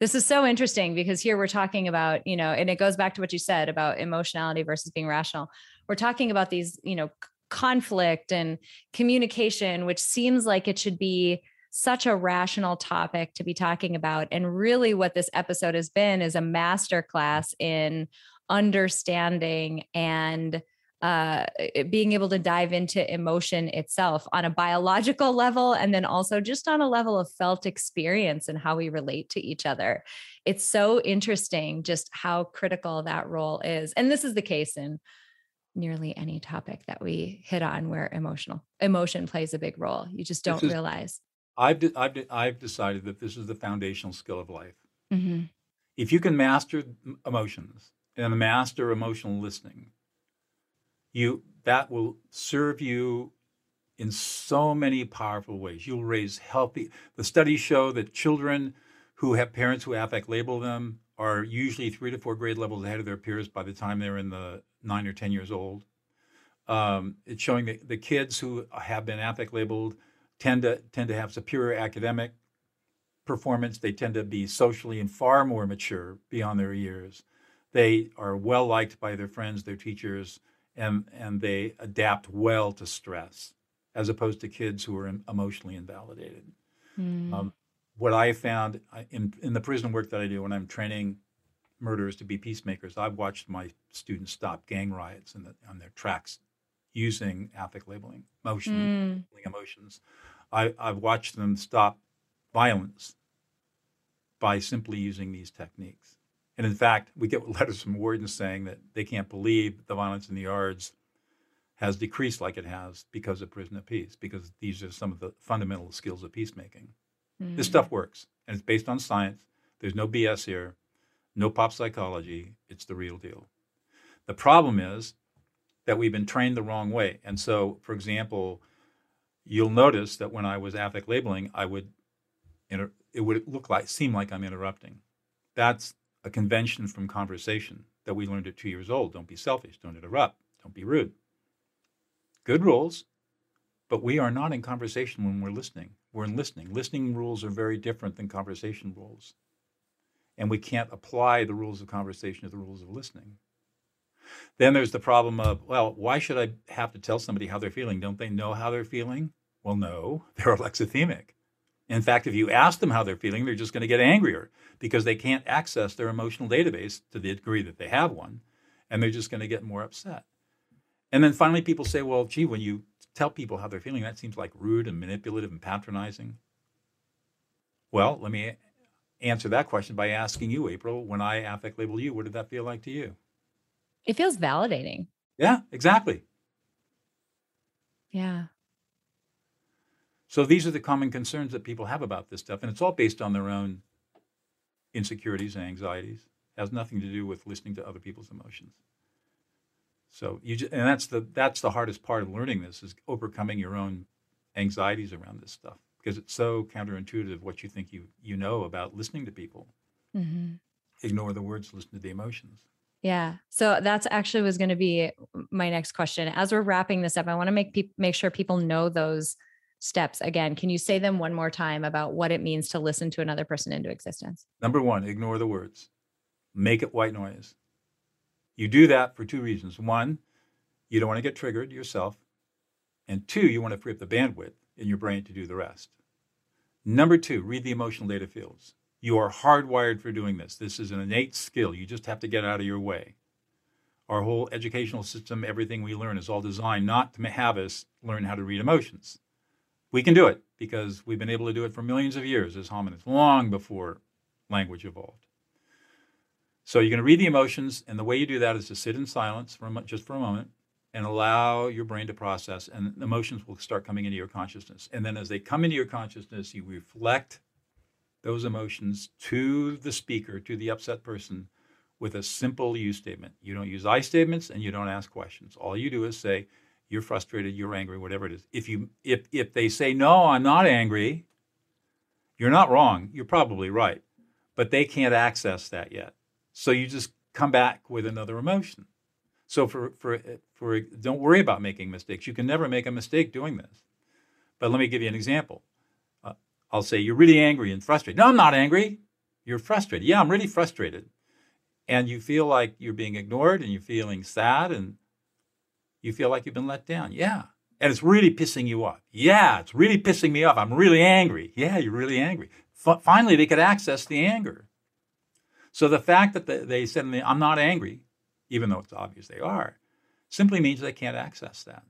This is so interesting because here we're talking about, you know, and it goes back to what you said about emotionality versus being rational. We're talking about these, you know, conflict and communication, which seems like it should be such a rational topic to be talking about. And really, what this episode has been is a masterclass in understanding and uh, being able to dive into emotion itself on a biological level and then also just on a level of felt experience and how we relate to each other. It's so interesting just how critical that role is. And this is the case in nearly any topic that we hit on where emotional emotion plays a big role. You just don't is, realize. I've, de- I've, de- I've decided that this is the foundational skill of life. Mm-hmm. If you can master emotions and master emotional listening, you that will serve you in so many powerful ways. You'll raise healthy. The studies show that children who have parents who affect label them are usually three to four grade levels ahead of their peers by the time they're in the nine or ten years old. Um, it's showing that the kids who have been affect labeled tend to tend to have superior academic performance. They tend to be socially and far more mature beyond their years. They are well liked by their friends, their teachers and and they adapt well to stress as opposed to kids who are emotionally invalidated. Mm. Um, what I found in in the prison work that I do when I'm training murderers to be peacemakers, I've watched my students stop gang riots the, on their tracks using affect labeling, emotion, mm. emotions. I, I've watched them stop violence by simply using these techniques. And in fact, we get letters from wardens saying that they can't believe the violence in the yards has decreased like it has because of prison of peace, because these are some of the fundamental skills of peacemaking. Mm. This stuff works, and it's based on science. There's no BS here, no pop psychology. It's the real deal. The problem is that we've been trained the wrong way. And so, for example, you'll notice that when I was affect labeling, I would, inter- it would look like, seem like I'm interrupting. That's a convention from conversation that we learned at two years old. Don't be selfish, don't interrupt, don't be rude. Good rules, but we are not in conversation when we're listening. We're in listening. Listening rules are very different than conversation rules. And we can't apply the rules of conversation to the rules of listening. Then there's the problem of, well, why should I have to tell somebody how they're feeling? Don't they know how they're feeling? Well, no, they're alexithymic. In fact, if you ask them how they're feeling, they're just going to get angrier because they can't access their emotional database to the degree that they have one, and they're just going to get more upset. And then finally, people say, well, gee, when you tell people how they're feeling, that seems like rude and manipulative and patronizing. Well, let me answer that question by asking you, April, when I affect label you, what did that feel like to you? It feels validating. Yeah, exactly. Yeah. So these are the common concerns that people have about this stuff, and it's all based on their own insecurities and anxieties. It has nothing to do with listening to other people's emotions. So you just, and that's the that's the hardest part of learning this is overcoming your own anxieties around this stuff because it's so counterintuitive what you think you you know about listening to people. Mm-hmm. Ignore the words, listen to the emotions. Yeah. So that's actually was going to be my next question. As we're wrapping this up, I want to make people make sure people know those steps again can you say them one more time about what it means to listen to another person into existence? Number one ignore the words. Make it white noise. You do that for two reasons. One you don't want to get triggered yourself and two you want to free up the bandwidth in your brain to do the rest. Number two read the emotional data fields. You are hardwired for doing this. This is an innate skill. You just have to get out of your way. Our whole educational system everything we learn is all designed not to have us learn how to read emotions we can do it because we've been able to do it for millions of years as hominids, long before language evolved. So you're going to read the emotions, and the way you do that is to sit in silence for just for a moment and allow your brain to process, and emotions will start coming into your consciousness. And then as they come into your consciousness, you reflect those emotions to the speaker, to the upset person, with a simple you statement. You don't use I statements and you don't ask questions. All you do is say, you're frustrated, you're angry, whatever it is. If you if if they say no, I'm not angry, You're not wrong. You're probably right. But they can't access that yet. So you just come back with another emotion. So for for for don't worry about making mistakes. You can never make a mistake doing this. But let me give you an example. Uh, I'll say you're really angry and frustrated. No, I'm not angry. You're frustrated. Yeah, I'm really frustrated. And you feel like you're being ignored and you're feeling sad and you feel like you've been let down. Yeah. And it's really pissing you off. Yeah, it's really pissing me off. I'm really angry. Yeah, you're really angry. F- finally, they could access the anger. So the fact that they said, I'm not angry, even though it's obvious they are, simply means they can't access that.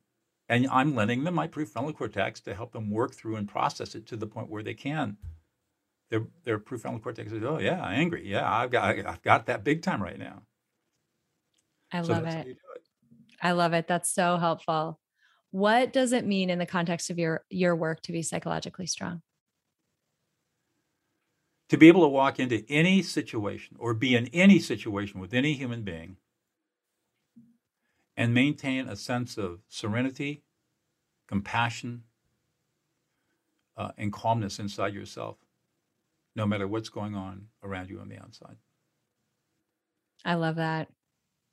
And I'm lending them my prefrontal cortex to help them work through and process it to the point where they can. Their, their prefrontal cortex says, "Oh yeah, angry. Yeah, I've got I've got that big time right now." I so love it. I love it. That's so helpful. What does it mean in the context of your your work to be psychologically strong? To be able to walk into any situation or be in any situation with any human being and maintain a sense of serenity, compassion, uh, and calmness inside yourself, no matter what's going on around you on the outside. I love that.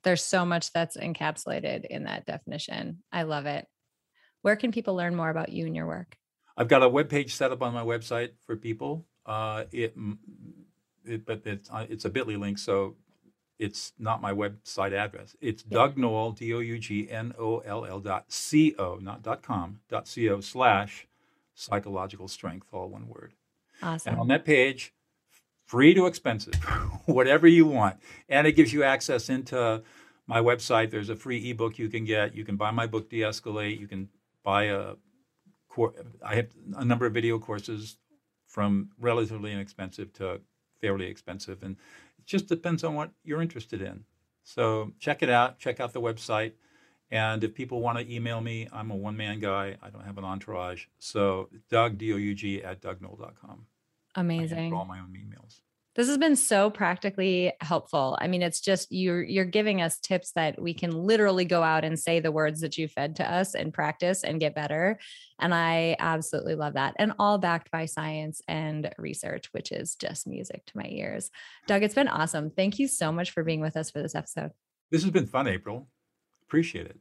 There's so much that's encapsulated in that definition. I love it. Where can people learn more about you and your work? I've got a web page set up on my website for people. Uh, it, it, but it's, uh, it's a Bitly link, so it's not my website address. It's yeah. Doug Noll, D O U G N O L L dot C O, not dot com, dot C O slash psychological strength, all one word. Awesome. And on that page, free to expensive, whatever you want. And it gives you access into my website. There's a free ebook you can get. You can buy my book, De Escalate. You can buy a I have a number of video courses from relatively inexpensive to fairly expensive. And it just depends on what you're interested in. So check it out. Check out the website. And if people want to email me, I'm a one man guy. I don't have an entourage. So Doug, D O U G, at dougnoll.com. Amazing. all my own emails. This has been so practically helpful. I mean, it's just you're you're giving us tips that we can literally go out and say the words that you fed to us and practice and get better. And I absolutely love that. And all backed by science and research, which is just music to my ears. Doug, it's been awesome. Thank you so much for being with us for this episode. This has been fun, April. Appreciate it.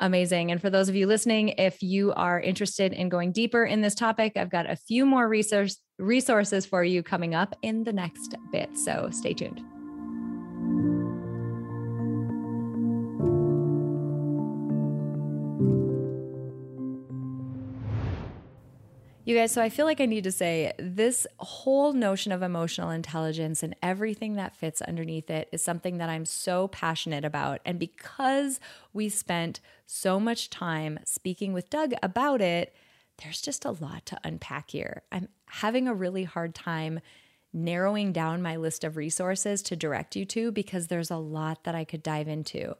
Amazing. And for those of you listening, if you are interested in going deeper in this topic, I've got a few more resource, resources for you coming up in the next bit. So stay tuned. You guys, so I feel like I need to say this whole notion of emotional intelligence and everything that fits underneath it is something that I'm so passionate about. And because we spent so much time speaking with Doug about it, there's just a lot to unpack here. I'm having a really hard time narrowing down my list of resources to direct you to because there's a lot that I could dive into.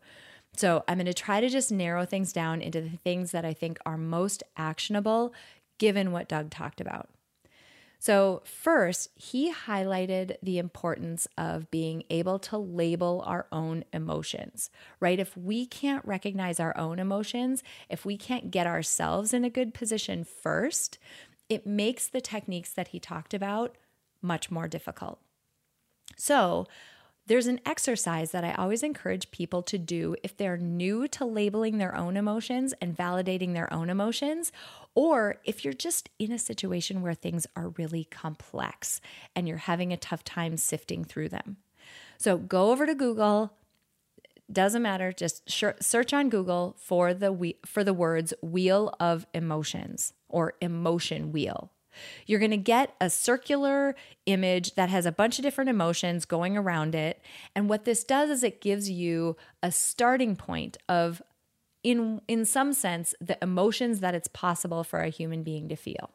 So, I'm going to try to just narrow things down into the things that I think are most actionable given what Doug talked about. So, first, he highlighted the importance of being able to label our own emotions, right? If we can't recognize our own emotions, if we can't get ourselves in a good position first, it makes the techniques that he talked about much more difficult. So, there's an exercise that I always encourage people to do if they're new to labeling their own emotions and validating their own emotions, or if you're just in a situation where things are really complex and you're having a tough time sifting through them. So go over to Google, doesn't matter just search on google for the for the words wheel of emotions or emotion wheel you're going to get a circular image that has a bunch of different emotions going around it. And what this does is it gives you a starting point of, in, in some sense, the emotions that it's possible for a human being to feel.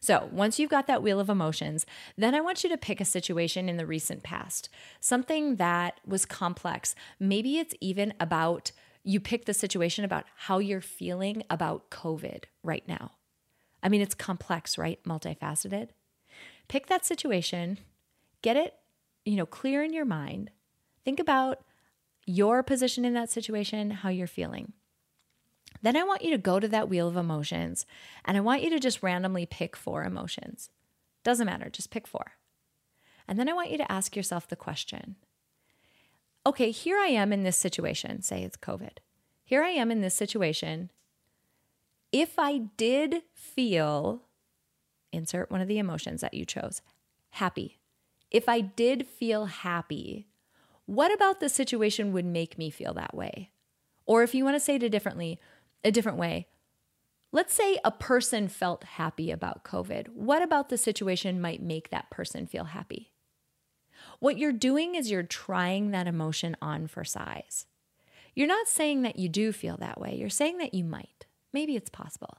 So, once you've got that wheel of emotions, then I want you to pick a situation in the recent past, something that was complex. Maybe it's even about you pick the situation about how you're feeling about COVID right now. I mean, it's complex, right? Multifaceted. Pick that situation, get it, you know, clear in your mind. Think about your position in that situation, how you're feeling. Then I want you to go to that wheel of emotions and I want you to just randomly pick four emotions. Doesn't matter, just pick four. And then I want you to ask yourself the question okay, here I am in this situation, say it's COVID. Here I am in this situation. If I did feel, insert one of the emotions that you chose, happy. If I did feel happy, what about the situation would make me feel that way? Or if you want to say it a differently, a different way, let's say a person felt happy about COVID. What about the situation might make that person feel happy? What you're doing is you're trying that emotion on for size. You're not saying that you do feel that way, you're saying that you might. Maybe it's possible.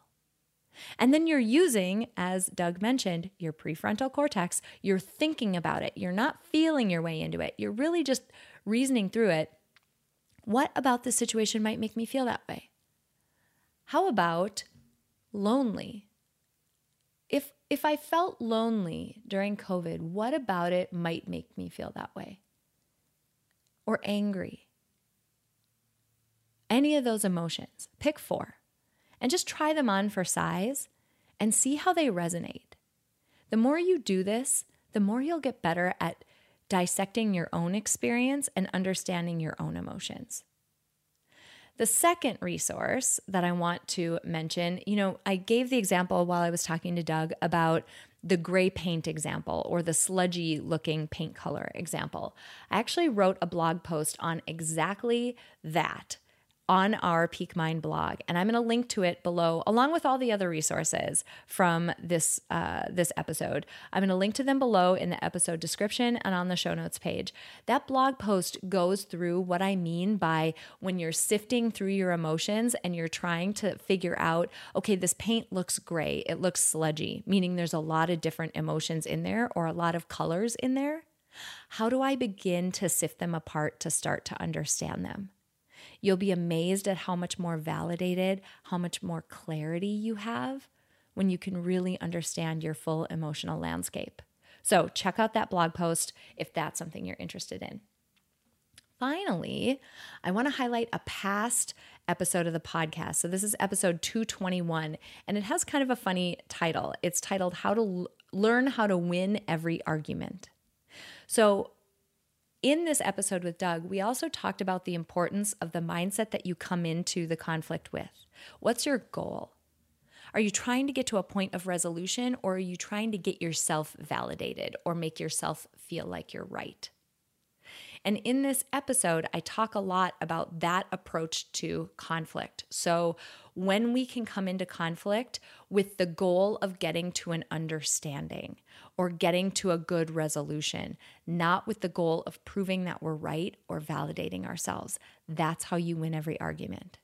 And then you're using, as Doug mentioned, your prefrontal cortex. You're thinking about it. You're not feeling your way into it. You're really just reasoning through it. What about the situation might make me feel that way? How about lonely? If if I felt lonely during COVID, what about it might make me feel that way? Or angry? Any of those emotions. Pick 4 and just try them on for size and see how they resonate. The more you do this, the more you'll get better at dissecting your own experience and understanding your own emotions. The second resource that I want to mention, you know, I gave the example while I was talking to Doug about the gray paint example or the sludgy looking paint color example. I actually wrote a blog post on exactly that on our Peak Mind blog, and I'm going to link to it below, along with all the other resources from this uh, this episode. I'm going to link to them below in the episode description and on the show notes page. That blog post goes through what I mean by when you're sifting through your emotions and you're trying to figure out, okay, this paint looks gray, it looks sludgy, meaning there's a lot of different emotions in there or a lot of colors in there. How do I begin to sift them apart to start to understand them? You'll be amazed at how much more validated, how much more clarity you have when you can really understand your full emotional landscape. So, check out that blog post if that's something you're interested in. Finally, I want to highlight a past episode of the podcast. So, this is episode 221, and it has kind of a funny title. It's titled How to L- Learn How to Win Every Argument. So, in this episode with Doug, we also talked about the importance of the mindset that you come into the conflict with. What's your goal? Are you trying to get to a point of resolution or are you trying to get yourself validated or make yourself feel like you're right? And in this episode, I talk a lot about that approach to conflict. So, when we can come into conflict with the goal of getting to an understanding or getting to a good resolution, not with the goal of proving that we're right or validating ourselves, that's how you win every argument.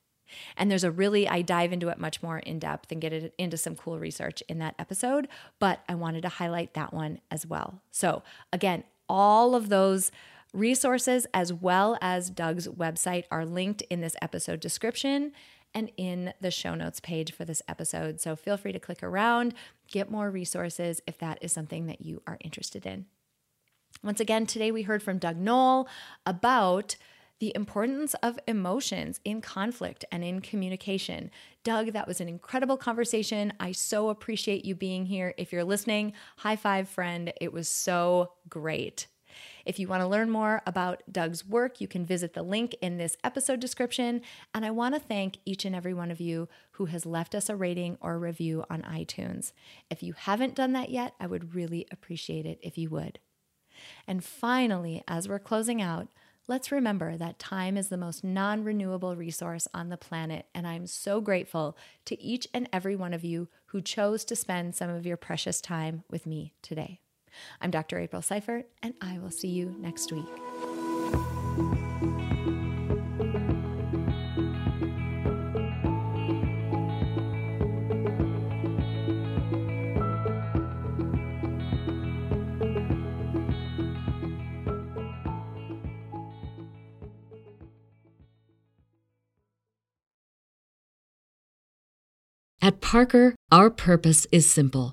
And there's a really, I dive into it much more in depth and get it into some cool research in that episode, but I wanted to highlight that one as well. So, again, all of those Resources as well as Doug's website are linked in this episode description and in the show notes page for this episode. So feel free to click around, get more resources if that is something that you are interested in. Once again, today we heard from Doug Noll about the importance of emotions in conflict and in communication. Doug, that was an incredible conversation. I so appreciate you being here. If you're listening, high five, friend. It was so great. If you want to learn more about Doug's work, you can visit the link in this episode description. And I want to thank each and every one of you who has left us a rating or a review on iTunes. If you haven't done that yet, I would really appreciate it if you would. And finally, as we're closing out, let's remember that time is the most non renewable resource on the planet. And I'm so grateful to each and every one of you who chose to spend some of your precious time with me today. I'm Dr. April Seifert, and I will see you next week. At Parker, our purpose is simple